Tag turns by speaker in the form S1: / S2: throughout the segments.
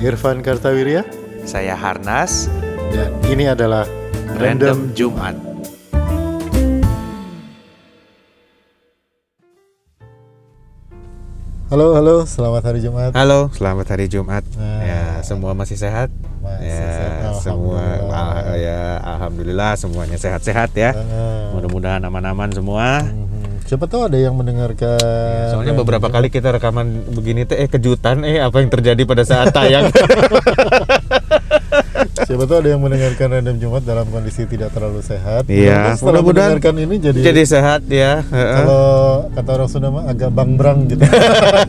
S1: Irfan Kartawirya
S2: Saya Harnas,
S1: dan ini adalah
S2: Random Jumat.
S1: Halo, halo, selamat hari Jumat.
S2: Halo, selamat hari Jumat.
S1: Nah.
S2: Ya, semua masih sehat?
S1: Masih
S2: ya,
S1: sehat,
S2: semua
S1: alhamdulillah.
S2: ya alhamdulillah semuanya sehat-sehat ya.
S1: Ah.
S2: Mudah-mudahan aman-aman semua.
S1: Mhm. Siapa tahu ada yang mendengarkan.
S2: Soalnya
S1: Random
S2: beberapa kali kita rekaman begini teh eh kejutan eh apa yang terjadi pada saat tayang.
S1: Siapa tahu ada yang mendengarkan Random Jumat dalam kondisi tidak terlalu sehat.
S2: Iya,
S1: Mudah-mudahan setelah
S2: mudah-mudahan
S1: mendengarkan ini jadi,
S2: Jadi sehat ya.
S1: Kalau kata orang Sunda mah agak bangbrang gitu.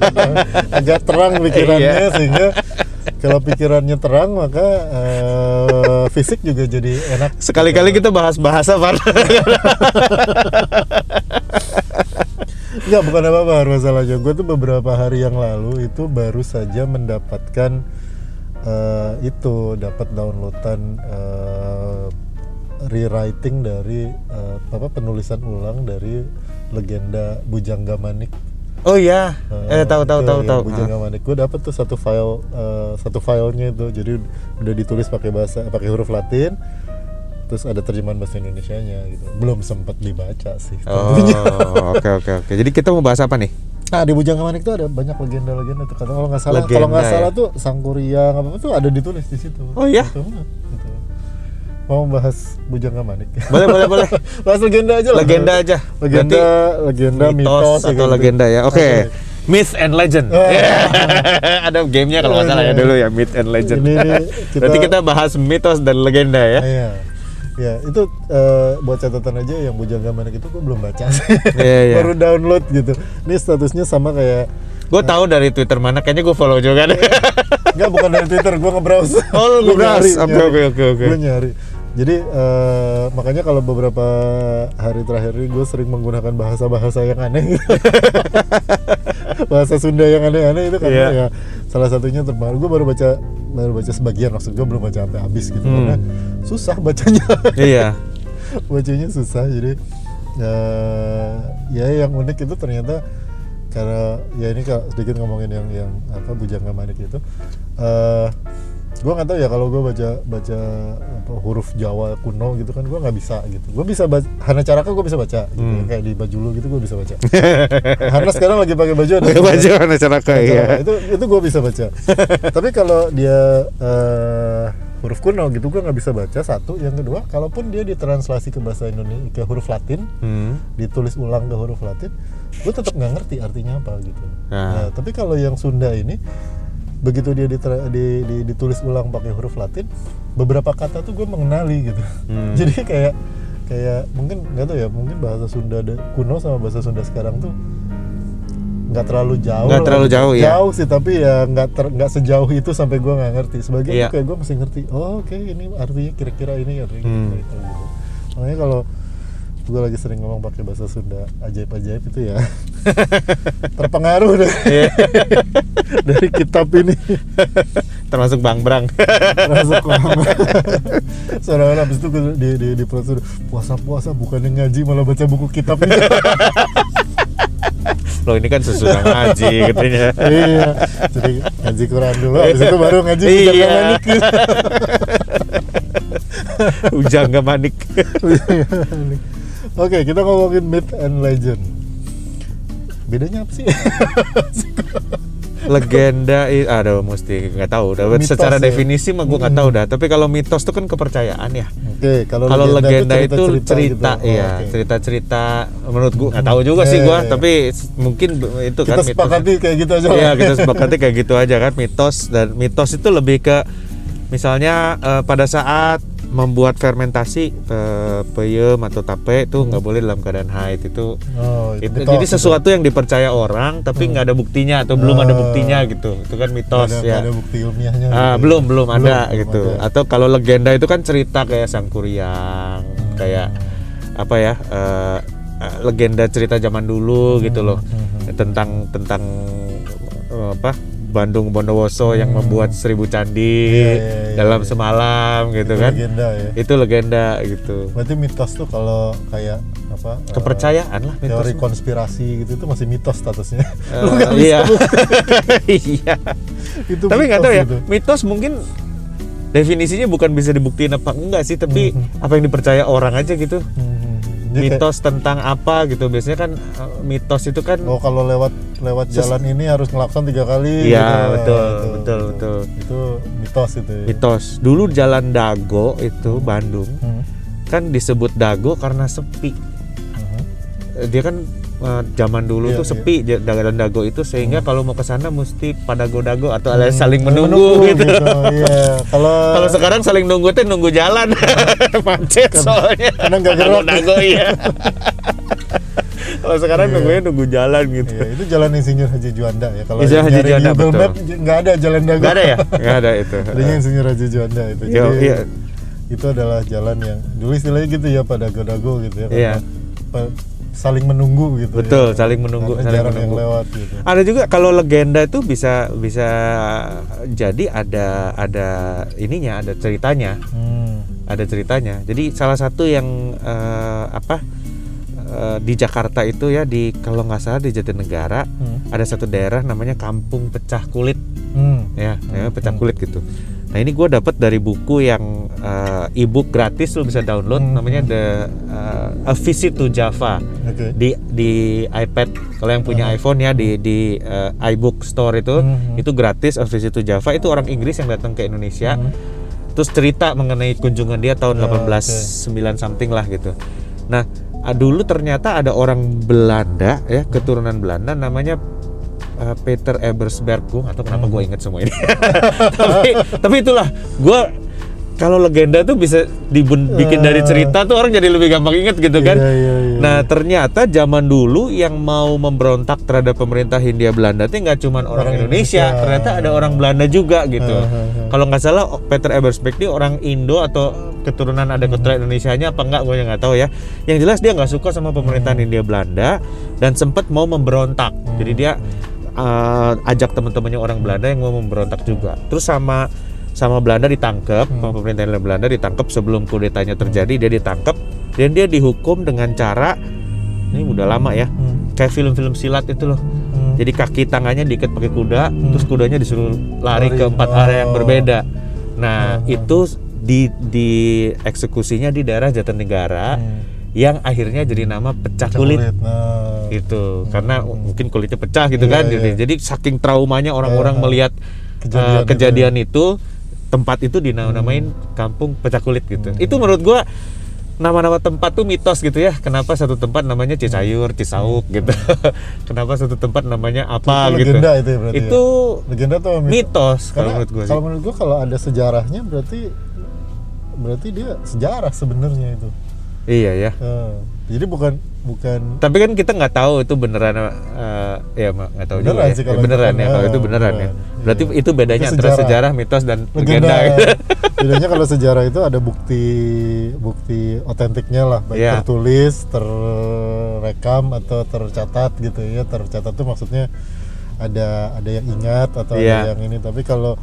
S1: agak terang pikirannya
S2: Iya.
S1: sehingga kalau pikirannya terang maka eh, fisik juga jadi enak.
S2: Sekali-kali kita bahas bahasa Pak.
S1: Enggak, bukan apa-apa masalahnya. Gue tuh beberapa hari yang lalu itu baru saja mendapatkan eh, itu dapat downloadan eh, rewriting dari eh, apa penulisan ulang dari legenda Bujangga Manik.
S2: Oh iya. Eh tahu tahu tahu tahu.
S1: Bujangga Manik. Gue dapet tuh satu file eh, satu filenya itu. Jadi udah ditulis pakai bahasa pakai huruf Latin. Terus ada terjemahan bahasa Indonesianya gitu. Belum sempat dibaca sih.
S2: Oh, oke oke oke. Jadi kita mau bahas apa nih?
S1: Nah di Bujangga Manik tuh ada banyak legenda-legenda tuh. Kalau nggak salah, kalau nggak
S2: ya?
S1: salah tuh Sangkuriang apa tuh ada ditulis di situ.
S2: Oh, iya?
S1: Gitu, gitu. Mau bahas Bujangga Manik.
S2: Boleh boleh boleh.
S1: bahas legenda aja lah.
S2: legenda aja.
S1: Legenda,
S2: Berarti
S1: legenda,
S2: mitos,
S1: mitos,
S2: atau
S1: gitu.
S2: legenda ya. Oke. Myth and legend.
S1: Oh.
S2: Ada gamenya kalau nggak salah ya
S1: Iya.
S2: dulu ya Myth and legend.
S1: Ini nih, kita-
S2: Berarti kita bahas mitos dan legenda ya.
S1: Iya. Ya, itu eh, buat catatan aja yang Bujangga Manik itu gue belum baca sih.
S2: Iya, iya.
S1: Baru download gitu. Ini statusnya sama kayak
S2: Gue tahu dari Twitter mana kayaknya gue follow juga deh.
S1: Enggak bukan dari Twitter, gue nge-browse.
S2: Oh, lu nge-browse. oke, oke, oke.
S1: Gue nyari. Jadi eh, makanya kalau beberapa hari terakhir ini gue sering menggunakan bahasa-bahasa yang aneh. bahasa Sunda yang aneh-aneh itu karena
S2: Iya.
S1: ya salah satunya terbaru. Gue baru baca baru baca sebagian maksud gue belum baca sampai habis gitu
S2: Hmm.
S1: karena susah bacanya.
S2: iya.
S1: bacanya susah jadi eh, ya yang unik itu ternyata karena ya ini kalau sedikit ngomongin yang yang apa bujangga manik itu eh gue nggak tahu ya kalau gue baca baca apa, huruf Jawa kuno gitu kan gue nggak bisa gitu. Gue bisa baca Hana Caraka gue bisa baca gitu
S2: Hmm.
S1: kayak di baju lu gitu gue bisa baca. Hana sekarang lagi pakai baju ada
S2: Baju mana cara
S1: Hana Caraka. itu itu gue bisa baca. Tapi kalau dia eh, huruf kuno gitu gue nggak bisa baca. Satu. Yang kedua kalaupun dia ditranslasi ke bahasa Indonesia ke huruf Latin
S2: Hmm.
S1: ditulis ulang ke huruf Latin gue tetap nggak ngerti artinya apa gitu.
S2: Nah.
S1: Nah, tapi kalau yang Sunda ini begitu dia ditra- di- di- ditulis ulang pakai huruf Latin beberapa kata tuh gue mengenali gitu
S2: Hmm.
S1: jadi kayak kayak mungkin nggak tahu ya mungkin bahasa Sunda da- kuno sama bahasa Sunda sekarang tuh nggak terlalu jauh
S2: Nggak terlalu jauh, ya.
S1: jauh sih tapi ya nggak ter- nggak sejauh itu sampai gue nggak ngerti sebagian tuh kayak gue mesti ngerti oh oke ini artinya kira-kira ini artinya
S2: Hmm.
S1: gitu, gitu. makanya kalau gue lagi sering ngomong pakai bahasa Sunda ajaib-ajaib itu ya terpengaruh deh
S2: Iya.
S1: dari kitab ini
S2: Termasuk Bang Brang.
S1: masuk seolah-olah habis itu gue di di, di prosedur puasa-puasa bukannya ngaji malah baca buku kitab ini
S2: Loh ini kan sesudah ngaji katanya.
S1: iya jadi ngaji Quran dulu habis itu baru ngaji
S2: Iya.
S1: Manik
S2: Ujang gak manik.
S1: Oke kita ngomongin myth and legend bedanya apa sih
S2: legenda i- aduh mesti nggak tahu
S1: Mitos
S2: secara
S1: ya.
S2: definisi mah gue nggak tahu dah tapi kalau mitos itu kan kepercayaan ya
S1: oke kalau
S2: kalau legenda, itu
S1: cerita-cerita
S2: cerita,
S1: gitu. Oh,
S2: iya
S1: oke.
S2: cerita-cerita menurut gue nggak tahu juga sih
S1: Iya,
S2: gue
S1: iya, iya.
S2: tapi mungkin itu
S1: kita
S2: kan mitos
S1: sepakati kayak gitu aja
S2: Iya
S1: lah.
S2: kita sepakati kayak gitu aja kan mitos dan mitos itu lebih ke misalnya eh, pada saat membuat fermentasi eh, peyem atau tape itu nggak boleh dalam keadaan haid itu.
S1: Oh,
S2: itu,
S1: mitos
S2: jadi
S1: itu.
S2: sesuatu yang dipercaya orang tapi nggak ada buktinya atau belum ada
S1: Oh.
S2: buktinya gitu. Itu kan mitos
S1: ada,
S2: ya.
S1: ada bukti ilmiahnya
S2: Ah,
S1: gitu ya.
S2: belum belum ada
S1: belum
S2: gitu.
S1: ada.
S2: atau kalau legenda itu kan cerita kayak sangkuriang kayak apa ya eh, eh, legenda cerita zaman dulu gitu loh.
S1: Hmm,
S2: tentang tentang eh, apa Bandung Bondowoso yang membuat seribu candi.
S1: Hmm. Iya, iya,
S2: dalam
S1: iya.
S2: semalam gitu
S1: Itu
S2: kan.
S1: Legenda ya
S2: itu legenda gitu.
S1: Berarti mitos tuh kalau kayak apa eh,
S2: kepercayaan lah mitos
S1: teori konspirasi gitu itu masih mitos statusnya. Lu bisa
S2: iya iya.
S1: Itu
S2: tapi nggak tahu ya
S1: gitu.
S2: mitos mungkin definisinya bukan bisa dibuktiin apa enggak sih tapi apa yang dipercaya orang aja gitu.
S1: Hmm, jadi kayak,
S2: mitos tentang apa gitu biasanya kan eh, mitos itu kan
S1: oh kalau lewat lewat jalan ini harus ngelakson tiga kali
S2: Iya,
S1: gitu.
S2: betul,
S1: Itu-
S2: betul, betul.
S1: itu mitos itu ya.
S2: mitos dulu jalan Dago itu Bandung
S1: Hmm,
S2: kan disebut Dago karena sepi. Eh, dia kan eh, zaman dulu
S1: Iya,
S2: tuh
S1: iya.
S2: sepi ja- jalan Dago itu sehingga kalau mau ke sana mesti pada go-dago atau
S1: Hmm,
S2: saling menunggu, gitu.
S1: iya kalau
S2: Kalau sekarang saling nunggu tuh nunggu jalan macet soalnya.
S1: karena nggak
S2: Pada
S1: gerak.
S2: go-dago iya. Kalau sekarang
S1: Iya.
S2: nunggunya nunggu jalan gitu.
S1: Iya, itu jalan Insinyur Haji Juanda ya. Kalau
S2: Insinyur Haji Juanda,
S1: Google
S2: betul.
S1: Map nggak ada jalan dago.
S2: Gak ada ya? Gak ada itu.
S1: Adanya Insinyur Haji Juanda itu. Jadi
S2: iya.
S1: itu adalah jalan yang dulu istilahnya gitu ya pada dago gitu ya.
S2: Iya.
S1: pa- saling menunggu gitu.
S2: Betul,
S1: ya.
S2: saling menunggu,
S1: Karena
S2: saling menunggu.
S1: yang lewat gitu.
S2: Ada juga kalau legenda itu bisa bisa jadi ada ada ininya, ada ceritanya.
S1: Hmm.
S2: ada ceritanya. Jadi salah satu yang eh, apa eh, di Jakarta itu ya di kalau nggak salah di Jatinegara
S1: Hmm.
S2: ada satu daerah namanya Kampung Pecah Kulit
S1: Hmm.
S2: ya, ya
S1: Hmm.
S2: Pecah Kulit gitu. Nah ini gue dapat dari buku yang eh, ebook gratis lo bisa download
S1: Hmm.
S2: namanya The eh, A Visit to Java
S1: Oke.
S2: di di iPad kalau yang punya iPhone ya di di eh, iBook Store itu
S1: Hmm.
S2: itu gratis A Visit to Java itu orang Inggris yang datang ke Indonesia
S1: Hmm.
S2: terus cerita mengenai kunjungan dia tahun
S1: Oh,
S2: 1809 something lah gitu. Nah, ah, dulu ternyata ada orang Belanda ya, keturunan Belanda namanya uh, Peter Ebersberg gue atau kenapa
S1: Hmm.
S2: gue inget semua ini. tapi tapi itulah gue kalau legenda tuh bisa dibikin dari cerita tuh orang jadi lebih gampang inget gitu kan.
S1: Iya, iya, iya.
S2: Nah ternyata zaman dulu yang mau memberontak terhadap pemerintah Hindia Belanda itu nggak cuma orang,
S1: Orang
S2: Indonesia,
S1: Indonesia.
S2: ternyata ada orang Belanda juga gitu.
S1: Ah, ah, ah.
S2: Kalau nggak salah Peter Ebersberg ini orang Indo atau keturunan ada keturunan Indonesia-nya apa enggak gue nggak tahu ya. Yang jelas dia nggak suka sama pemerintahan Hindia Belanda dan sempat mau memberontak. Jadi dia uh, ajak teman-temannya orang Belanda yang mau memberontak juga. Terus sama sama Belanda ditangkap, sama pemerintahan Belanda ditangkap sebelum kudetanya terjadi dia ditangkap dan dia dihukum dengan cara ini udah lama ya
S1: Hmm.
S2: kayak film-film silat itu loh
S1: Hmm.
S2: jadi kaki tangannya diikat pakai kuda terus kudanya disuruh lari,
S1: Lari.
S2: ke empat area yang
S1: Oh.
S2: berbeda nah
S1: Oh.
S2: itu di di eksekusinya di daerah Jatinegara
S1: Hmm.
S2: Yang akhirnya jadi nama pecah
S1: Pecah
S2: kulit.
S1: Nah.
S2: gitu. Karena mungkin kulitnya pecah gitu
S1: Iya,
S2: kan.
S1: iya.
S2: jadi, jadi saking traumanya orang-orang
S1: Iya.
S2: melihat
S1: Kejadian
S2: uh,
S1: itu.
S2: kejadian itu tempat itu dinamain kampung pecah kulit gitu. Itu menurut gua nama-nama tempat tuh mitos gitu ya. Kenapa satu tempat namanya Cisayur Cisauk gitu. Kenapa satu tempat namanya apa
S1: Itu
S2: gitu.
S1: legenda itu ya berarti
S2: itu
S1: Legenda tuh mitos.
S2: mitos kalau menurut gua
S1: kalau menurut gua kalau ada sejarahnya berarti berarti dia sejarah sebenarnya itu.
S2: Iya ya
S1: Eh, jadi bukan bukan
S2: tapi kan kita nggak tahu itu beneran uh, ya mak nggak tahu juga
S1: Beneran
S2: ya.
S1: sih
S2: Ya,
S1: kalau
S2: beneran
S1: itu
S2: ya kalau itu beneran ya
S1: beneran.
S2: berarti
S1: Iya.
S2: itu bedanya
S1: Itu
S2: antara
S1: sejarah.
S2: sejarah mitos dan
S1: legenda.
S2: legenda.
S1: Bedanya kalau sejarah itu ada bukti bukti otentiknya lah, baik
S2: Iya.
S1: tertulis, terrekam atau tercatat gitu ya. Tercatat tuh maksudnya ada ada yang ingat atau
S2: Iya.
S1: ada yang ini. Tapi kalau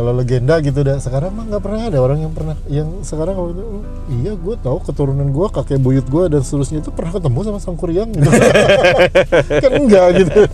S1: kalau legenda gitu dah sekarang mah nggak pernah ada orang yang pernah yang sekarang kalau itu "Oh, iya gue tahu keturunan gue kakek buyut gue dan seterusnya itu pernah ketemu sama sang kuryang. Gitu kan enggak gitu.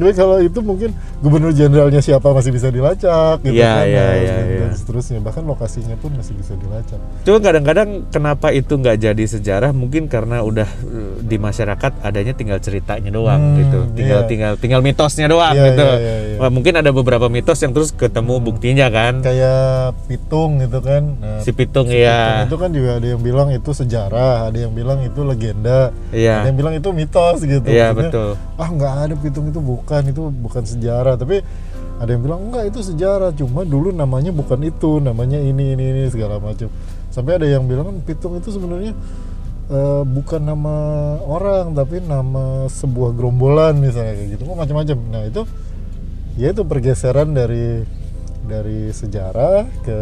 S1: Tapi kalau itu mungkin gubernur jenderalnya siapa masih bisa dilacak gitu
S2: Iya,
S1: kan.
S2: iya,
S1: dan,
S2: iya, iya.
S1: Dan seterusnya bahkan lokasinya pun masih bisa dilacak.
S2: Cuma kadang-kadang kenapa itu nggak jadi sejarah mungkin karena udah uh, di masyarakat adanya tinggal ceritanya doang
S1: Hmm,
S2: gitu. Tinggal
S1: iya.
S2: tinggal tinggal mitosnya doang
S1: Iya,
S2: gitu.
S1: iya, iya, iya.
S2: Wah, mungkin ada beberapa mitos yang terus ketemu buktinya kan.
S1: Kayak pitung gitu kan. Nah,
S2: Si Pitung
S1: si
S2: ya.
S1: Pitung itu kan juga ada yang bilang itu sejarah, ada yang bilang itu legenda, ada
S2: Iya.
S1: yang bilang itu mitos gitu.
S2: Iya,
S1: Maksudnya,
S2: betul.
S1: Ah nggak ada pitung itu bukan, itu bukan sejarah. Tapi ada yang bilang enggak itu sejarah, cuma dulu namanya bukan itu, namanya ini ini ini segala macam. Sampai ada yang bilang kan pitung itu sebenarnya eh, bukan nama orang tapi nama sebuah gerombolan misalnya kayak gitu, Oh, macam-macam. Nah itu ya itu pergeseran dari dari sejarah ke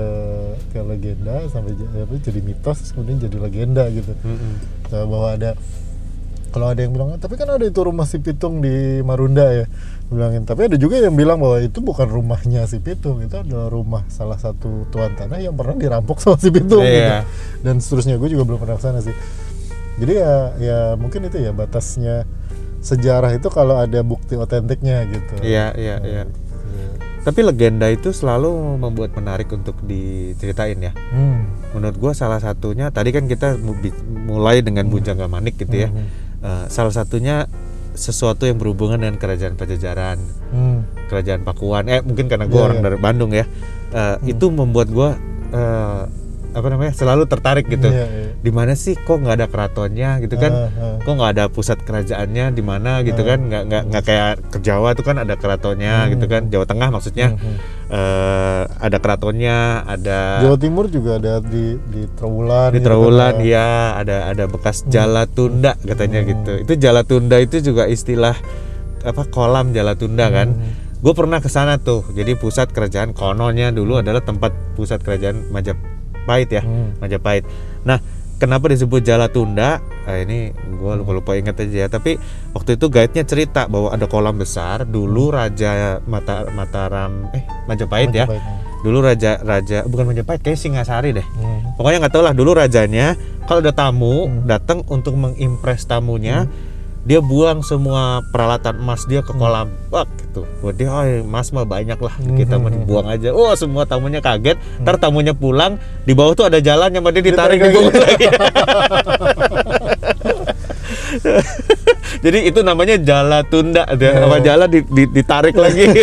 S1: ke legenda sampai apa, jadi mitos kemudian jadi legenda gitu
S2: Mm-mm.
S1: Nah, bahwa ada kalau ada yang bilang tapi kan ada itu rumah si Pitung di Marunda ya bilangin tapi ada juga yang bilang bahwa itu bukan rumahnya si Pitung itu adalah rumah salah satu tuan tanah yang pernah dirampok sama si Pitung
S2: Iya.
S1: gitu. dan seterusnya gue juga belum pernah ke sana sih jadi ya ya mungkin itu ya batasnya sejarah itu kalau ada bukti otentiknya gitu
S2: Iya, iya, iya. Tapi legenda itu selalu membuat menarik untuk diceritain ya.
S1: hmm.
S2: Menurut gua salah satunya tadi kan kita mulai dengan Bujangga Manik gitu ya.
S1: Hmm.
S2: Eh, salah satunya sesuatu yang berhubungan dengan kerajaan Pajajaran,
S1: Hmm.
S2: kerajaan Pakuan. Eh mungkin karena gua
S1: Iya,
S2: orang
S1: iya.
S2: dari Bandung ya. Eh, Itu membuat gua eh, apa namanya selalu tertarik gitu.
S1: Iya, iya.
S2: Di mana sih kok nggak ada keratonnya gitu kan?
S1: Ah, ah.
S2: kok nggak ada pusat kerajaannya di mana gitu kan nggak nggak nggak kayak ke Jawa tuh kan ada keratonnya
S1: Hmm.
S2: gitu kan Jawa Tengah maksudnya
S1: Hmm, hmm.
S2: eh, ada keratonnya ada
S1: Jawa Timur juga ada di di Trawulan
S2: di
S1: gitu kan,
S2: Trawulan
S1: ya.
S2: ya ada ada bekas Jala Tunda katanya gitu itu Jala Tunda itu juga istilah apa kolam Jala Tunda kan gue pernah ke sana tuh jadi pusat kerajaan kononnya dulu adalah tempat pusat kerajaan Majapahit ya
S1: Hmm.
S2: Majapahit. Nah, kenapa disebut Jala Tunda? Nah, ini gue lupa lupa ingat aja ya. Tapi waktu itu guide-nya cerita bahwa ada kolam besar dulu Raja Mata Mataram eh Majapahit ya.
S1: Majapahit,
S2: Dulu raja raja bukan Majapahit kayak Singasari deh.
S1: Hmm.
S2: Pokoknya nggak tahu lah dulu rajanya kalau ada tamu
S1: Hmm.
S2: datang untuk mengimpress tamunya dia buang semua peralatan emas dia ke kolam. Wah gitu. Buat dia oh emas mah banyak lah. Kita mau
S1: Hmm.
S2: dibuang aja. Oh semua tamunya kaget. Ntar tamunya pulang di bawah tuh ada jalan yang dia ditarik dibungkus lagi jadi itu namanya jala tunda
S1: Oh.
S2: apa jala di- di- ditarik lagi.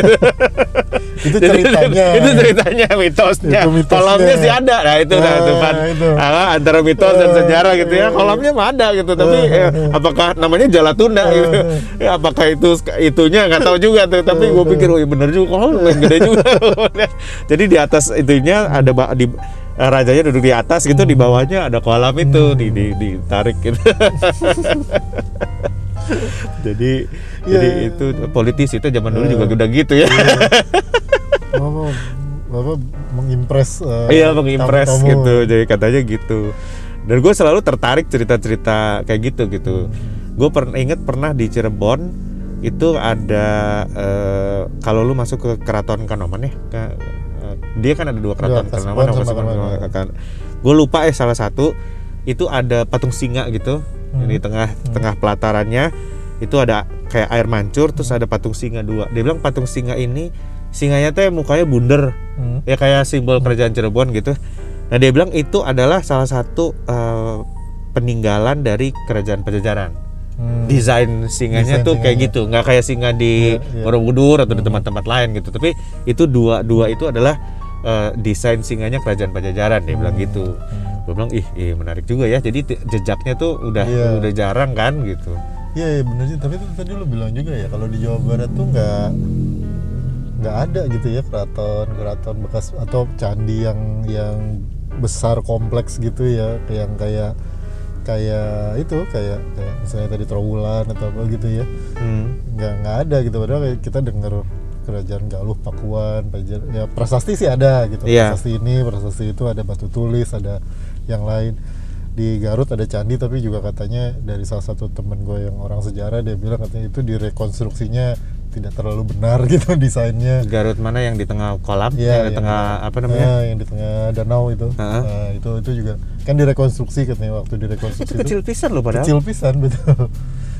S1: Itu
S2: Jadi,
S1: ceritanya.
S2: itu ceritanya mitosnya.
S1: Itu mitosnya.
S2: kolamnya sih ada. Nah itu nah, itu
S1: Nah, itu.
S2: Ah, antara mitos dan sejarah gitu ya. kolamnya mah ada gitu tapi eh, apakah namanya jala tunda gitu? Ya, apakah itu itunya? Nggak tahu juga tuh tapi gue pikir oh iya bener juga kolam gede juga. Jadi di atas itunya ada di eh, rajanya duduk di atas gitu di bawahnya ada kolam itu di, di ditarik gitu. Jadi
S1: Iya,
S2: jadi itu politis itu zaman dulu juga udah gitu ya.
S1: Bapak, Bapak mengimpress eh,
S2: Iya mengimpress gitu, jadi katanya gitu. Dan gue selalu tertarik cerita-cerita kayak gitu gitu. Gue pernah inget pernah di Cirebon itu ada eh, kalau lu masuk ke Keraton Kanoman ya, ke- eh, dia kan ada dua keraton
S1: Iya, Kasepuan
S2: Kanoman,
S1: sama Kanoman.
S2: Gue lupa eh salah satu itu ada patung singa gitu
S1: Hmm.
S2: di tengah tengah pelatarannya itu ada kayak air mancur terus ada patung singa dua. Dia bilang patung singa ini singanya teh mukanya bunder
S1: Hmm.
S2: ya kayak simbol kerajaan Cirebon gitu. Nah dia bilang itu adalah salah satu eh, peninggalan dari kerajaan Pajajaran.
S1: Hmm.
S2: Desain singanya
S1: Desain
S2: tuh kayak
S1: singanya.
S2: gitu, nggak kayak singa di
S1: Iya, iya.
S2: Borobudur atau di tempat-tempat lain gitu. Tapi itu dua dua itu adalah eh, desain singanya kerajaan Pajajaran dia bilang gitu. Gue bilang ih, ih menarik juga ya. Jadi jejaknya tuh udah
S1: Iya.
S2: udah jarang kan gitu.
S1: Iya, iya bener sih. Tapi itu tadi lu bilang juga ya kalau di Jawa Barat tuh nggak nggak ada gitu ya keraton keraton bekas atau candi yang yang besar kompleks gitu ya yang kayak kayak itu kayak kayak misalnya tadi Trawulan atau apa gitu ya
S2: Hmm.
S1: nggak nggak ada gitu padahal kita dengar kerajaan Galuh Pakuan Pajar ya prasasti sih ada gitu.
S2: Iya.
S1: prasasti ini prasasti itu ada batu tulis ada yang lain. Di Garut ada candi tapi juga katanya dari salah satu temen gue yang orang sejarah dia bilang katanya itu direkonstruksinya tidak terlalu benar gitu desainnya.
S2: Garut mana? Yang di tengah kolam,
S1: Iya,
S2: yang di
S1: yang-
S2: tengah apa namanya?
S1: Nah, yang di tengah danau itu.
S2: Heeh.
S1: Nah, itu itu juga kan direkonstruksi katanya waktu direkonstruksi
S2: Itu. kecil pisan loh padahal.
S1: kecil pisan betul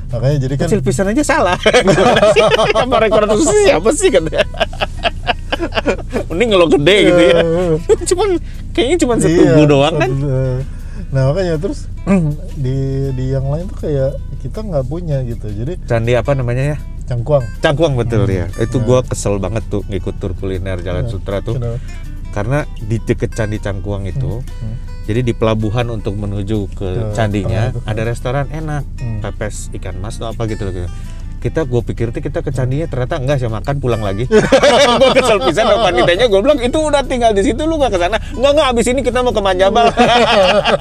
S1: makanya jadi kan
S2: kecil pisan aja salah. Sih? sama rekonstruksi siapa sih katanya mending kalau gede gitu ya. Cuman kayaknya cuma setugu
S1: Iya,
S2: doang kan?
S1: satu- eh. nah makanya terus di di yang lain tuh kayak kita nggak punya gitu. Jadi
S2: candi apa namanya ya?
S1: Cangkuang.
S2: Cangkuang betul ya itu
S1: Ya.
S2: gua kesel banget tuh ngikut tur kuliner Jalan
S1: Ya,
S2: Sutra tuh.
S1: Kenapa?
S2: karena di deket candi cangkuang itu
S1: Hmm.
S2: Jadi di pelabuhan untuk menuju ke
S1: Ke
S2: candinya
S1: itu.
S2: ada restoran enak
S1: Hmm.
S2: pepes ikan mas atau apa gitu loh kita gue pikir tuh kita ke candinya ternyata enggak sih makan pulang lagi. Gue kesel pisan sama panitanya gue bilang itu udah tinggal di situ lu nggak ke sana? Enggak enggak abis ini kita mau ke Manjabal.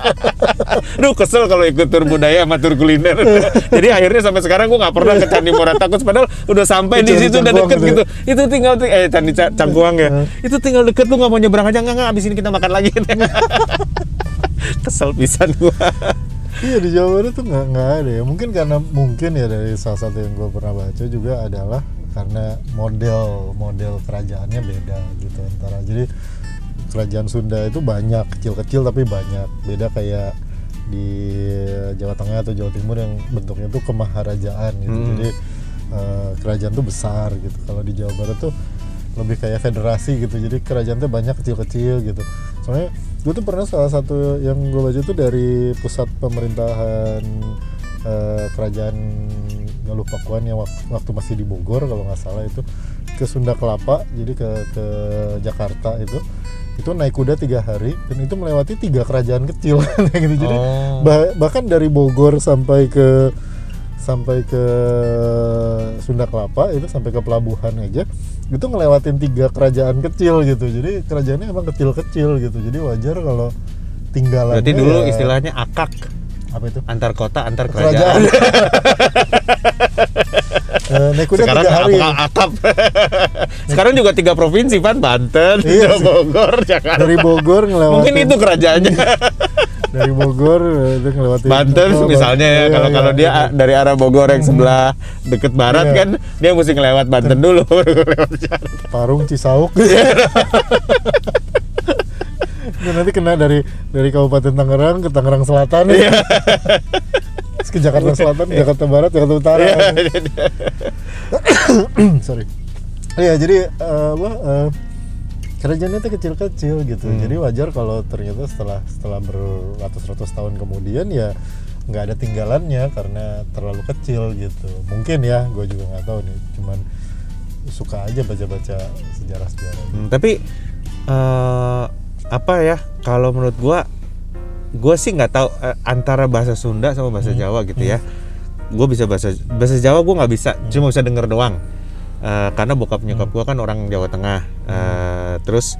S2: Duh kesel kalau ikut tur budaya sama tur kuliner. Jadi akhirnya sampai sekarang gue nggak pernah ke candi Muara Takus padahal udah sampai di situ udah deket
S1: gitu
S2: gitu. Itu tinggal ti- eh candi Ca- Cangkuang ya.
S1: Hmm.
S2: itu tinggal deket lu nggak mau nyebrang aja. Enggak enggak abis ini kita makan lagi kesel pisan gua.
S1: Iya di Jawa Barat tuh nggak nggak ada ya. Mungkin karena mungkin ya dari salah satu yang gue pernah baca juga adalah karena model model kerajaannya beda gitu antara jadi kerajaan Sunda itu banyak kecil-kecil tapi banyak. Beda kayak di Jawa Tengah atau Jawa Timur yang bentuknya tuh kemaharajaan gitu.
S2: Hmm.
S1: jadi eh, kerajaan tuh besar gitu. Kalau di Jawa Barat tuh lebih kayak federasi gitu. Jadi kerajaan tuh banyak kecil-kecil gitu. Soalnya gue tuh pernah salah satu yang gue baca tuh dari pusat pemerintahan eh, kerajaan Galuh Pakuan yang wak- waktu masih di Bogor kalau nggak salah itu ke Sunda Kelapa jadi ke ke Jakarta itu. Itu naik kuda tiga hari dan itu melewati tiga kerajaan kecil gitu. Jadi
S2: Oh.
S1: bah- bahkan dari Bogor sampai ke sampai ke Sunda Kelapa itu sampai ke pelabuhan aja itu ngelewatin tiga kerajaan kecil gitu jadi kerajaannya emang kecil-kecil gitu jadi wajar kalau tinggalannya
S2: Berarti dulu
S1: ya-
S2: istilahnya akak
S1: apa itu
S2: antar kota antar
S1: kerajaan
S2: kerajaan.
S1: Eh, naik kuda
S2: Sekarang
S1: tiga hari
S2: akap. Sekarang juga tiga provinsi kan Banten,
S1: Iya.
S2: Bogor, Jakarta.
S1: dari Bogor ngelewatin
S2: Mungkin itu kerajaannya.
S1: dari Bogor eh, itu ngelewatin
S2: Banten misalnya ya
S1: iya,
S2: kalau
S1: iya,
S2: kalau dia
S1: iya.
S2: dari arah Bogor yang sebelah deket barat
S1: Iya.
S2: kan dia mesti ngelewat Banten dulu baru lewat Jakarta.
S1: Parung Cisauk Dan nanti kena dari dari Kabupaten Tangerang ke Tangerang Selatan
S2: Iya.
S1: Terus ke Jakarta Selatan, Jakarta Barat, Jakarta Utara
S2: Iya.
S1: sorry iya jadi eh, apa eh, kerajaannya itu kecil-kecil gitu.
S2: Hmm.
S1: jadi wajar kalau ternyata setelah setelah beratus-ratus tahun kemudian ya nggak ada tinggalannya karena terlalu kecil gitu. Mungkin ya gue juga nggak tahu nih. Cuman suka aja baca-baca sejarah-sejarah
S2: Hmm, tapi eh, apa ya kalau menurut gua gua sih nggak tahu eh, antara bahasa Sunda sama bahasa
S1: Hmm.
S2: Jawa gitu ya. Gue bisa bahasa bahasa Jawa gue nggak bisa
S1: Hmm.
S2: cuma bisa denger doang Eh, karena bokap nyokap gue kan orang Jawa Tengah. Eh, terus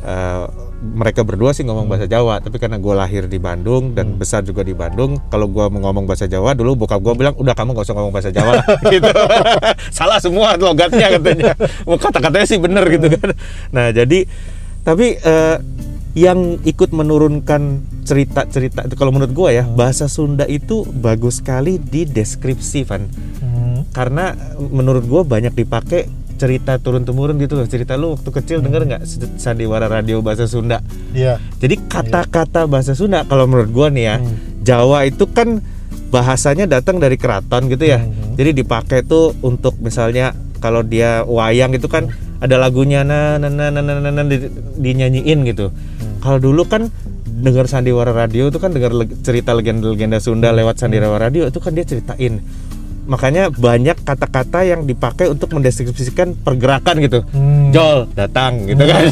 S2: eh, mereka berdua sih
S1: Hmm.
S2: ngomong bahasa Jawa tapi karena gue lahir di Bandung dan besar juga di Bandung kalau gue mau ngomong bahasa Jawa dulu bokap gue bilang udah kamu gak usah ngomong bahasa Jawa lah gitu. Salah semua logatnya katanya. Mau kata-katanya sih bener gitu kan. Nah jadi tapi eh, yang ikut menurunkan cerita-cerita itu. Kalau menurut gue ya bahasa Sunda itu bagus sekali di deskripsi Van.
S1: Hmm.
S2: karena menurut gue banyak dipakai cerita turun temurun gitu loh. Cerita lu waktu kecil denger nggak sandiwara radio bahasa Sunda?
S1: Iya.
S2: Jadi kata-kata bahasa Sunda kalau menurut gue nih ya
S1: Hmm.
S2: Jawa itu kan bahasanya datang dari keraton gitu ya.
S1: Mhm.
S2: jadi dipakai tuh untuk misalnya kalau dia wayang itu kan ada lagunya na na na na na na, na, di- dinyanyiin gitu.
S1: Hmm.
S2: Kalau dulu kan dengar sandiwara radio itu kan dengar leg- cerita legenda-legenda Sunda lewat sandiwara radio itu kan dia ceritain makanya banyak kata-kata yang dipakai untuk mendeskripsikan pergerakan gitu.
S1: Hmm.
S2: Jol datang gitu kan.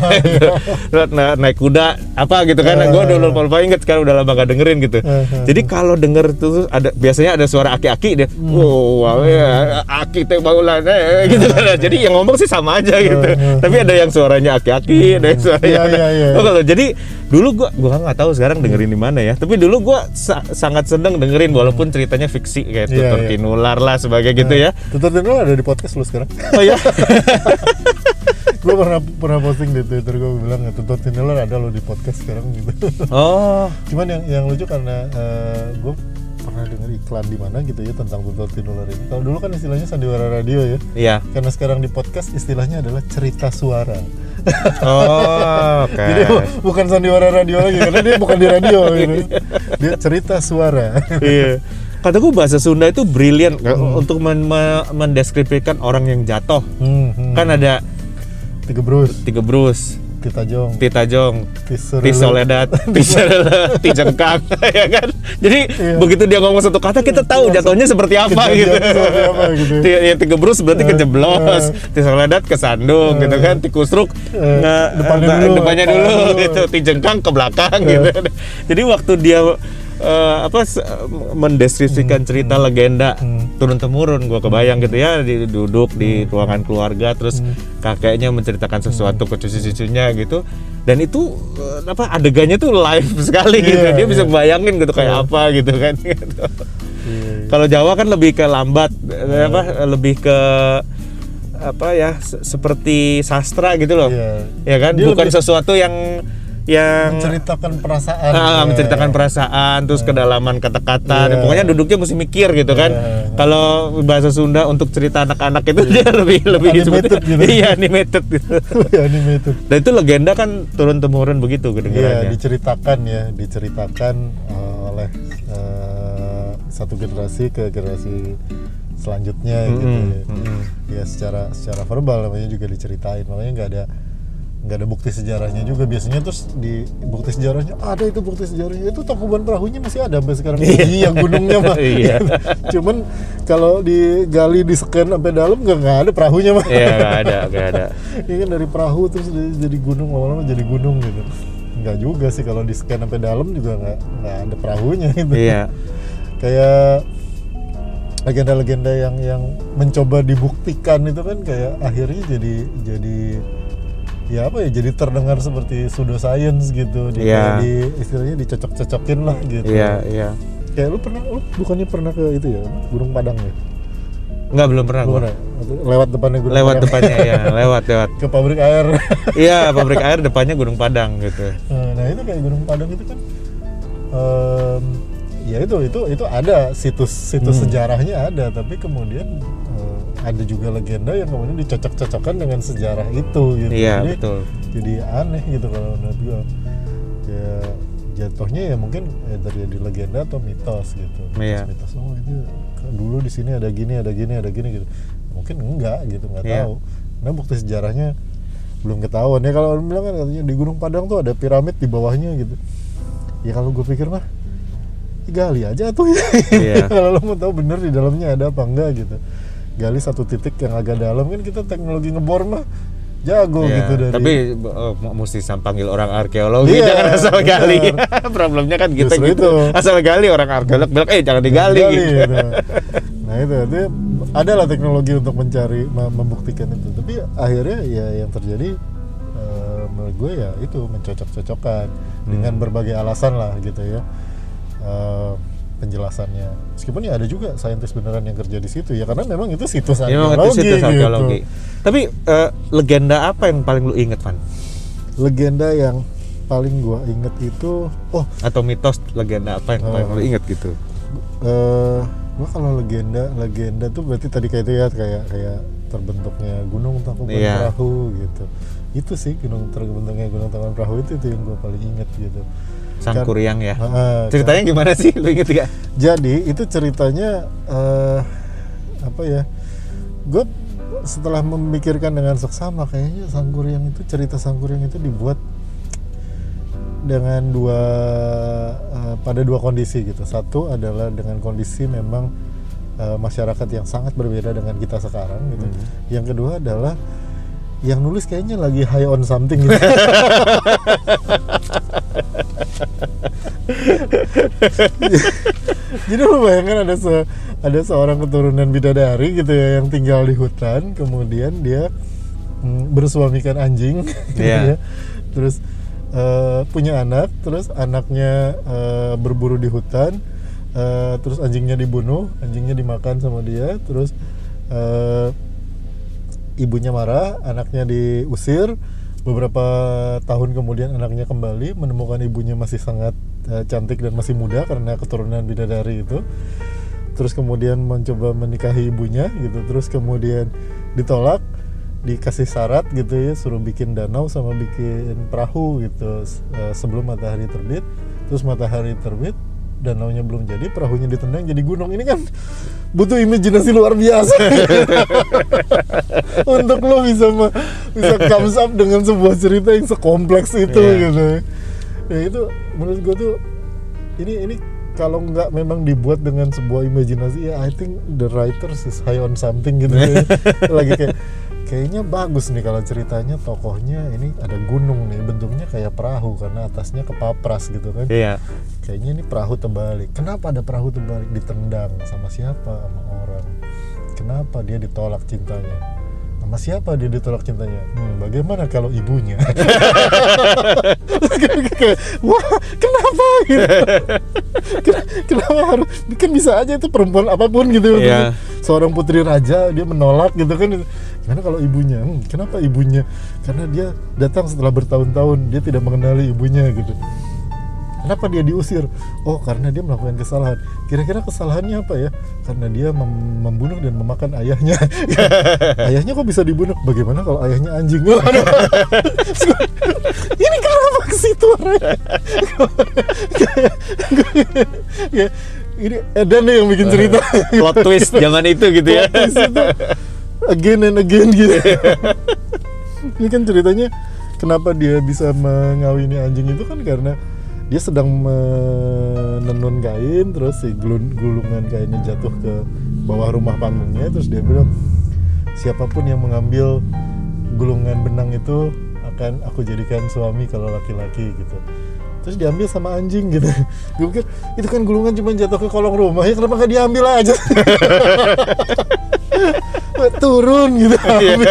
S2: Terus na- naik kuda apa gitu kan. Gue dulu lupa inget sekarang udah lama gak dengerin gitu.
S1: Eh,
S2: jadi kalau denger tuh ada biasanya ada suara aki-aki dia.
S1: Hmm.
S2: wow wow, ya, aki teh baulan eh, gitu kan. Jadi yang ngomong sih sama aja gitu. Tapi ada yang suaranya aki-aki ada yang suaranya
S1: Iya,
S2: ada-
S1: iya, iya.
S2: Oh, kalau jadi dulu gua gua nggak tahu sekarang dengerin di mana ya. Tapi dulu gua sa- sangat seneng dengerin walaupun ceritanya fiksi kayak
S1: Iya,
S2: tutur
S1: iya.
S2: kinular lah sebagai gitu ya.
S1: Tutur Tenul ada di podcast lu sekarang.
S2: Oh ya
S1: gue pernah pernah posting di Twitter gue bilang Tutur Tenul ada lo di podcast sekarang gitu.
S2: Oh.
S1: Cuman yang yang lucu karena gue pernah denger iklan di mana gitu ya tentang tutur tinular ini. Kalau dulu kan istilahnya sandiwara radio ya.
S2: Iya.
S1: Karena sekarang di podcast istilahnya adalah cerita suara.
S2: Oh oke.
S1: Jadi bu- bukan sandiwara radio lagi karena dia bukan di radio gitu. Dia cerita suara.
S2: Iya kata gue bahasa Sunda itu brilian
S1: Hmm.
S2: untuk men- me- mendeskripsikan orang yang jatuh.
S1: Hmm, hmm.
S2: kan ada
S1: tiga brus.
S2: tiga brus.
S1: Kita jong
S2: Tita Jong
S1: Tisurelu.
S2: Ti Soledad, Ti Soledad, Ti Jengkang, ya kan? Jadi
S1: Iya.
S2: begitu dia ngomong satu kata kita tahu jatuhnya seperti apa gitu.
S1: seperti apa gitu.
S2: Ti, yang tiga brus berarti
S1: Eh,
S2: kejeblos, Ti Soledad kesandung gitu kan, Ti Kusruk
S1: Eh,
S2: nge-
S1: depannya dulu,
S2: depannya
S1: kepala
S2: dulu, gitu, Ti Jengkang ke belakang gitu. Jadi waktu dia eh, apa mendeskripsikan cerita legenda
S1: Hmm.
S2: turun temurun gua kebayang gitu ya di, duduk di ruangan keluarga terus
S1: Hmm.
S2: kakeknya menceritakan sesuatu ke cucu-cucunya gitu dan itu eh, apa adegannya tuh live sekali gitu
S1: Iya,
S2: dia bisa
S1: iya.
S2: bayangin gitu kayak
S1: Iya.
S2: apa gitu kan gitu.
S1: Iya, iya.
S2: kalau Jawa kan lebih ke lambat eh, apa lebih ke apa ya se- seperti sastra gitu loh
S1: Iya.
S2: ya kan
S1: Dia
S2: bukan
S1: lebih-
S2: sesuatu yang yang
S1: menceritakan perasaan ya.
S2: menceritakan perasaan terus kedalaman kata-kata
S1: Iya.
S2: pokoknya duduknya mesti mikir gitu kan
S1: Iya.
S2: kalau bahasa Sunda untuk cerita anak-anak itu dia lebih lebih
S1: Animated gitu.
S2: iya animated gitu
S1: animated
S2: dan itu legenda kan turun temurun begitu
S1: Iya,
S2: kedengarannya
S1: diceritakan ya, diceritakan uh, oleh uh, satu generasi ke generasi selanjutnya gitu.
S2: Mm-mm,
S1: ya.
S2: mm-mm.
S1: Ya secara secara verbal namanya juga diceritain, makanya nggak ada nggak ada bukti sejarahnya juga. Biasanya terus di bukti sejarahnya ada itu bukti sejarahnya. Itu tangkuban perahunya masih ada sampai sekarang. Iya. Gunungnya mah
S2: Iya.
S1: cuman kalau digali di scan sampai dalam nggak nggak ada perahunya mah
S2: Iya nggak ada nggak ada.
S1: Ini kan dari perahu terus jadi, gunung lama-lama jadi gunung gitu. Nggak juga sih kalau di scan sampai dalam juga nggak nggak ada perahunya gitu.
S2: Iya.
S1: Kayak legenda-legenda yang yang mencoba dibuktikan itu kan kayak akhirnya jadi jadi ya apa ya jadi terdengar seperti pseudoscience gitu di,
S2: Iya.
S1: di istilahnya dicocok-cocokin lah gitu
S2: iya iya
S1: kayak lu pernah lu bukannya pernah ke itu ya Gunung Padang ya
S2: nggak belum pernah gua.
S1: pernah? lewat depannya Gunung
S2: lewat
S1: Padang
S2: depannya ya lewat lewat
S1: ke pabrik air
S2: iya pabrik air depannya Gunung Padang gitu
S1: Nah itu kayak Gunung Padang itu kan, em, ya itu itu itu ada situs situs
S2: Hmm.
S1: sejarahnya ada, tapi kemudian eh, ada juga legenda yang kemudian dicocok-cocokkan dengan sejarah itu gitu.
S2: iya
S1: jadi,
S2: betul
S1: jadi aneh gitu kalau menurut gua. Ya jatuhnya ya mungkin ya dari di legenda atau mitos gitu.
S2: Iya.
S1: Mitos, oh itu kan dulu di sini ada gini ada gini ada gini gitu. Mungkin enggak gitu nggak
S2: Iya.
S1: tahu. Nah bukti sejarahnya belum ketahuan ya kalau orang bilang kan katanya di Gunung Padang tuh ada piramid di bawahnya gitu. Ya kalau gue pikir mah gali aja tuh ya.
S2: Iya.
S1: kalau lo mau tahu bener di dalamnya ada apa enggak gitu. Gali satu titik yang agak dalam kan kita teknologi ngebor mah jago
S2: Iya,
S1: gitu dari
S2: tapi oh, mesti sam- panggil orang arkeologi
S1: Iya,
S2: jangan asal
S1: benar.
S2: gali problemnya kan kita
S1: Justru
S2: gitu
S1: itu.
S2: asal gali orang arkeolog bilang eh jangan digali
S1: Gali,
S2: gitu.
S1: gitu. Nah itu, itu ada lah teknologi untuk mencari mem- membuktikan itu. Tapi akhirnya ya yang terjadi eh, menurut gue ya itu mencocok-cocokkan dengan
S2: Hmm.
S1: berbagai alasan lah gitu ya eh, penjelasannya. Meskipun ya ada juga saintis beneran yang kerja di situ ya karena memang itu situs
S2: Ya, memang
S1: arkeologi.
S2: itu situs
S1: gitu.
S2: arkeologi. Tapi eh, legenda apa yang paling lu inget Van?
S1: Legenda yang paling gua inget itu oh
S2: Atau mitos legenda apa yang paling
S1: Oh.
S2: lu inget gitu?
S1: eh gua kalau legenda legenda tuh berarti tadi kayak itu ya kayak kayak terbentuknya gunung tangkuban
S2: Iya.
S1: perahu gitu itu sih gunung terbentuknya gunung tangkuban perahu itu itu yang gua paling inget gitu
S2: Sang
S1: Kan-
S2: Kuryang ya.
S1: Ah,
S2: Ceritanya gimana sih? Lu inget gak?
S1: jadi itu ceritanya eh apa ya gue setelah memikirkan dengan seksama kayaknya Sangkuriang itu cerita Sangkuriang itu dibuat dengan dua eh, pada dua kondisi gitu satu adalah dengan kondisi memang eh, masyarakat yang sangat berbeda dengan kita sekarang gitu
S2: Hmm.
S1: yang kedua adalah yang nulis kayaknya lagi high on something gitu Jadi lu bayangkan ada se ada seorang keturunan bidadari gitu ya yang tinggal di hutan, kemudian dia mm, bersuamikan anjing, gitu
S2: Iya.
S1: ya. terus eh, punya anak, terus anaknya eh, berburu di hutan, eh, terus anjingnya dibunuh, anjingnya dimakan sama dia, terus eh, ibunya marah, anaknya diusir. Beberapa tahun kemudian anaknya kembali menemukan ibunya masih sangat eh, cantik dan masih muda karena keturunan bidadari itu. Terus kemudian mencoba menikahi ibunya gitu. Terus kemudian ditolak, dikasih syarat gitu ya, suruh bikin danau sama bikin perahu gitu eh, sebelum matahari terbit. Terus matahari terbit, danaunya belum jadi, perahunya ditendang jadi gunung. Ini kan butuh imajinasi luar biasa untuk lo bisa bisa comes up dengan sebuah cerita yang sekompleks itu
S2: Iya.
S1: gitu ya itu menurut gue tuh ini ini kalau nggak memang dibuat dengan sebuah imajinasi ya I think the writers is high on something gitu ya. lagi kayak kayaknya bagus nih kalau ceritanya tokohnya ini ada gunung nih bentuknya kayak perahu karena atasnya kepapras gitu kan
S2: Iya.
S1: kayaknya ini perahu terbalik. Kenapa ada perahu terbalik? Ditendang sama siapa? Sama orang. Kenapa dia ditolak cintanya? Sama siapa dia ditolak cintanya? Hmm, bagaimana kalau ibunya? Wah, kenapa? Gitu. Ken- kenapa harus? Kan bisa aja itu perempuan apa pun gitu.
S2: Iya.
S1: Seorang putri raja dia menolak gitu kan. Gimana kalau ibunya? Hmm, kenapa ibunya? Karena dia datang setelah bertahun-tahun, dia tidak mengenali ibunya gitu. Kenapa dia diusir? Oh, karena dia melakukan kesalahan. Kira-kira kesalahannya apa ya? Karena dia mem- membunuh dan memakan ayahnya. ayahnya kok bisa dibunuh? Bagaimana kalau ayahnya anjing? Ini kenapa ke situ ini Edan nih yang bikin cerita.
S2: plot twist zaman itu gitu ya
S1: Plot twist itu again and again gitu. Ini kan ceritanya kenapa dia bisa mengawini anjing itu kan karena dia sedang menenun kain terus si gulun- gulungan kainnya jatuh ke bawah rumah panggungnya terus dia bilang siapa pun yang mengambil gulungan benang itu akan aku jadikan suami kalau laki-laki gitu. Terus diambil sama anjing gitu. Gue pikir itu kan gulungan cuma jatuh ke kolong rumah ya kenapa nggak diambil aja turun gitu ambil.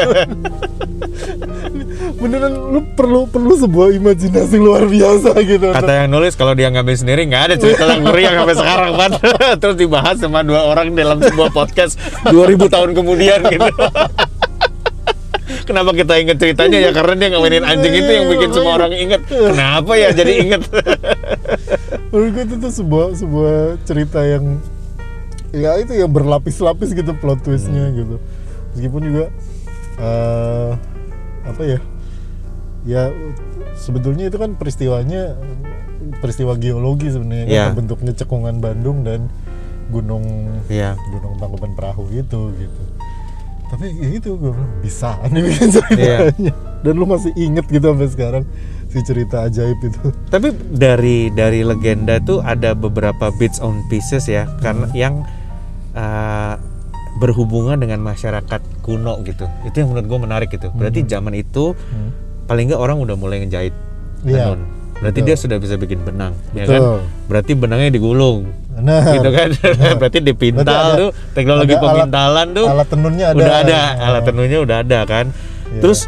S1: beneran lu perlu perlu sebuah imajinasi luar biasa gitu
S2: kata yang nulis kalau dia ngambil sendiri nggak ada cerita yang ngeri yang sampai sekarang Pan terus dibahas sama dua orang dalam sebuah podcast 2000 tahun kemudian gitu Kenapa kita inget ceritanya ya karena dia ngawinin anjing itu yang bikin semua orang inget. Kenapa ya jadi inget?
S1: menurut gue itu tuh sebuah sebuah cerita yang ya itu ya berlapis-lapis gitu plot twistnya gitu. Meskipun juga eh, apa ya ya sebetulnya itu kan peristiwanya peristiwa geologi sebenarnya kan
S2: Iya.
S1: bentuknya cekungan Bandung dan gunung
S2: Iya.
S1: gunung Tangkuban Perahu itu gitu. Tapi ya itu gue bilang bisa. Nih bikin
S2: Iya.
S1: ceritanya. Dan lu masih inget gitu sampai sekarang si cerita ajaib itu.
S2: Tapi dari dari legenda tuh ada beberapa bits on pieces ya karena yang uh, berhubungan dengan masyarakat kuno gitu. Itu yang menurut gue menarik gitu. Berarti zaman itu
S1: Hmm.
S2: paling nggak orang udah mulai ngejahit
S1: Iya,
S2: tenun. Berarti
S1: betul.
S2: dia sudah bisa bikin benang, ya kan? Berarti benangnya digulung,
S1: nah
S2: gitu kan? Berarti dipintal
S1: Berarti ada-
S2: tuh teknologi
S1: ada alat-
S2: pemintalan tuh
S1: alat tenunnya ada
S2: udah ada, alat tenunnya udah ada kan.
S1: Iya.
S2: Terus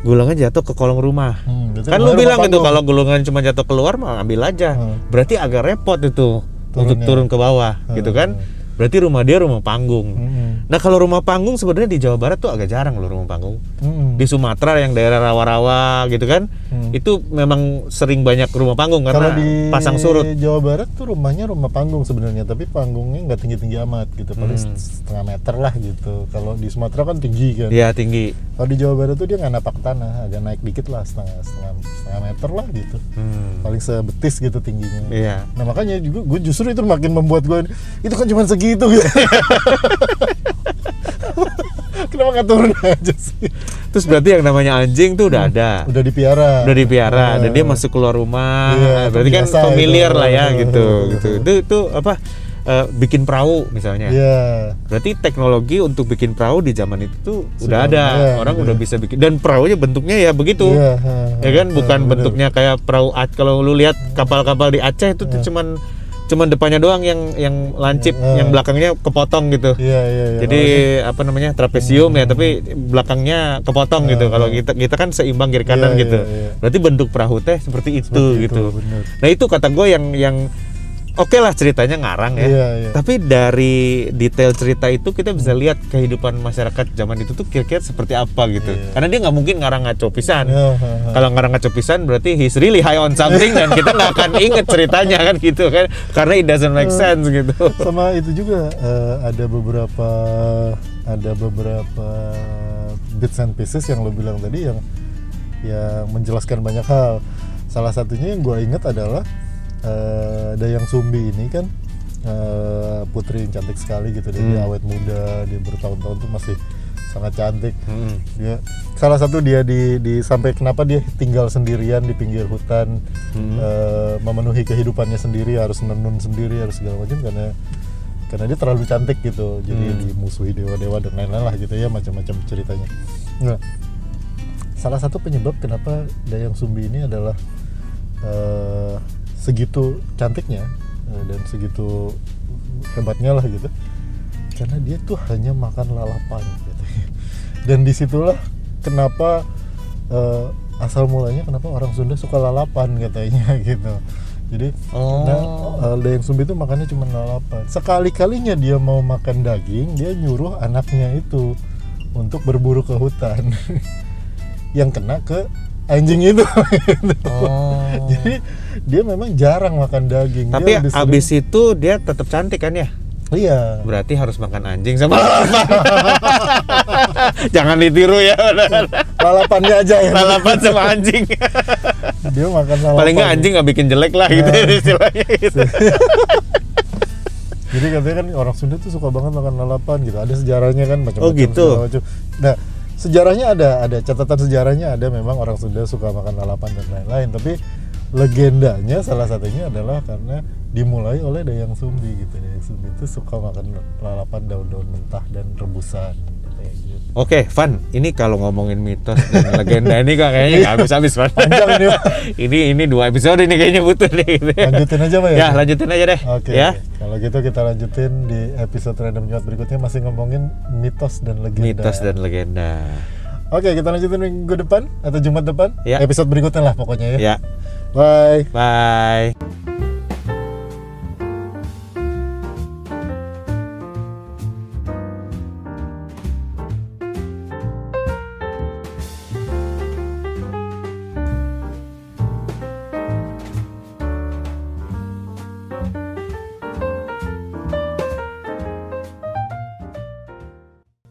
S2: gulungnya jatuh ke kolong rumah.
S1: Hmm,
S2: Kan lu bilang gitu kalau gulungan cuma jatuh keluar mah ambil aja.
S1: Hmm.
S2: Berarti agak repot itu untuk
S1: Turunnya.
S2: turun ke bawah gitu
S1: Hmm.
S2: Berarti rumah dia rumah panggung.
S1: Hmm.
S2: Nah, kalau rumah panggung sebenarnya di Jawa Barat tuh agak jarang loh rumah panggung.
S1: Hmm.
S2: Di Sumatera yang daerah rawa-rawa gitu kan.
S1: Hmm.
S2: Itu memang sering banyak rumah panggung
S1: Kalau
S2: karena
S1: di
S2: pasang surut.
S1: Jawa Barat tuh rumahnya rumah panggung sebenarnya, tapi panggungnya nggak tinggi-tinggi amat gitu, paling
S2: Hmm.
S1: setengah meter lah gitu. Kalau di Sumatera kan tinggi kan.
S2: Iya, tinggi.
S1: Kalau di Jawa Barat tuh dia nggak napak tanah, agak naik dikit lah setengah setengah setengah meter lah gitu.
S2: Hmm.
S1: Paling sebetis gitu tingginya.
S2: Iya.
S1: Nah makanya juga gue justru itu makin membuat gue itu kan cuma segitu gitu. Kenapa nggak turun aja sih?
S2: Terus berarti yang namanya anjing tuh udah ada.
S1: Udah dipiara.
S2: udah dipiara dan dia
S1: Nah.
S2: masuk keluar rumah
S1: Iya,
S2: berarti kan familiar
S1: itu.
S2: lah ya gitu gitu itu itu apa eh, bikin perahu misalnya
S1: Iya.
S2: berarti teknologi untuk bikin perahu di zaman itu tuh
S1: Sudah
S2: udah ada
S1: ada,
S2: orang
S1: iya.
S2: udah bisa bikin dan perahunya bentuknya ya begitu
S1: Iya, ha,
S2: ya kan bukan bentuknya kayak perahu kalau lu lihat kapal-kapal di Aceh itu tuh
S1: Iya.
S2: cuman cuman depannya doang yang yang lancip
S1: Iya.
S2: yang belakangnya kepotong gitu
S1: Iya, iya, iya.
S2: jadi apa namanya trapesium ya tapi belakangnya kepotong gitu kalau kita kita kan seimbang kiri kanan
S1: Iya,
S2: gitu
S1: iya, iya.
S2: berarti bentuk perahu teh seperti itu
S1: Seperti itu,
S2: gitu
S1: bener.
S2: nah itu kata gue yang yang oke lah ceritanya ngarang ya.
S1: Iya, iya.
S2: tapi dari detail cerita itu kita bisa lihat kehidupan masyarakat zaman itu tuh kira-kira seperti apa gitu.
S1: Iya.
S2: karena dia nggak mungkin ngarang ngaco pisan.
S1: Iya, ha, ha.
S2: kalau ngarang ngaco pisan berarti he's really high on something dan kita nggak akan inget ceritanya kan gitu kan. Karena it doesn't make sense gitu.
S1: Sama itu juga eh, ada beberapa ada beberapa bits and pieces yang lo bilang tadi yang yang menjelaskan banyak hal. Salah satunya yang gue ingat adalah eh, Dayang Sumbi ini kan eh, putri yang cantik sekali gitu dia, dia
S2: Hmm.
S1: awet muda dia bertahun-tahun tuh masih sangat cantik
S2: Hmm.
S1: dia salah satu dia di, di sampai kenapa dia tinggal sendirian di pinggir hutan
S2: Hmm.
S1: eh, memenuhi kehidupannya sendiri harus nenun sendiri harus segala macam karena karena dia terlalu cantik gitu jadi
S2: Hmm.
S1: dimusuhi dewa-dewa dan lain-lain lah gitu ya macam-macam ceritanya nah salah satu penyebab kenapa Dayang Sumbi ini adalah eh, segitu cantiknya eh, dan segitu hebatnya lah gitu karena dia tuh hanya makan lalapan gitu. dan di situlah kenapa eh, asal mulanya kenapa orang Sunda suka lalapan katanya gitu jadi
S2: Oh.
S1: nah, eh, Dayang Sumbi itu makannya cuma lalapan sekali kalinya dia mau makan daging dia nyuruh anaknya itu untuk berburu ke hutan yang kena ke anjing itu.
S2: Oh.
S1: jadi dia memang jarang makan daging Dia
S2: Tapi
S1: sering-
S2: abis itu dia tetap cantik kan ya?
S1: iya
S2: Berarti harus makan anjing sama lalapan. Jangan ditiru ya.
S1: lalapannya aja ya
S2: lalapan sama anjing.
S1: dia makan lalapan
S2: Paling nggak anjing nggak bikin jelek lah gitu
S1: Nah.
S2: istilahnya gitu.
S1: Jadi katanya kan orang Sunda tuh suka banget makan lalapan gitu. Ada sejarahnya kan macam-macam.
S2: Oh, gitu.
S1: macam. Nah, sejarahnya ada, ada catatan sejarahnya ada memang orang Sunda suka makan lalapan dan lain-lain. Tapi legendanya salah satunya adalah karena dimulai oleh Dayang Sumbi gitu. Dayang Sumbi itu suka makan lalapan daun-daun mentah dan rebusan
S2: Oke, Van, ini kalau ngomongin mitos dan legenda ini kok kayaknya nggak habis-habis, Van.
S1: Panjang ini,
S2: ini ini dua episode ini kayaknya butuh nih. Gitu.
S1: Lanjutin aja Pak ya.
S2: Ya, lanjutin aja deh.
S1: Oke.
S2: Ya.
S1: oke. Kalau gitu kita lanjutin di episode random Jumat berikutnya masih ngomongin mitos dan legenda.
S2: Mitos dan legenda.
S1: Oke, kita lanjutin minggu depan atau Jumat depan.
S2: Ya.
S1: Episode berikutnya lah pokoknya ya.
S2: Ya.
S1: Bye.
S2: Bye.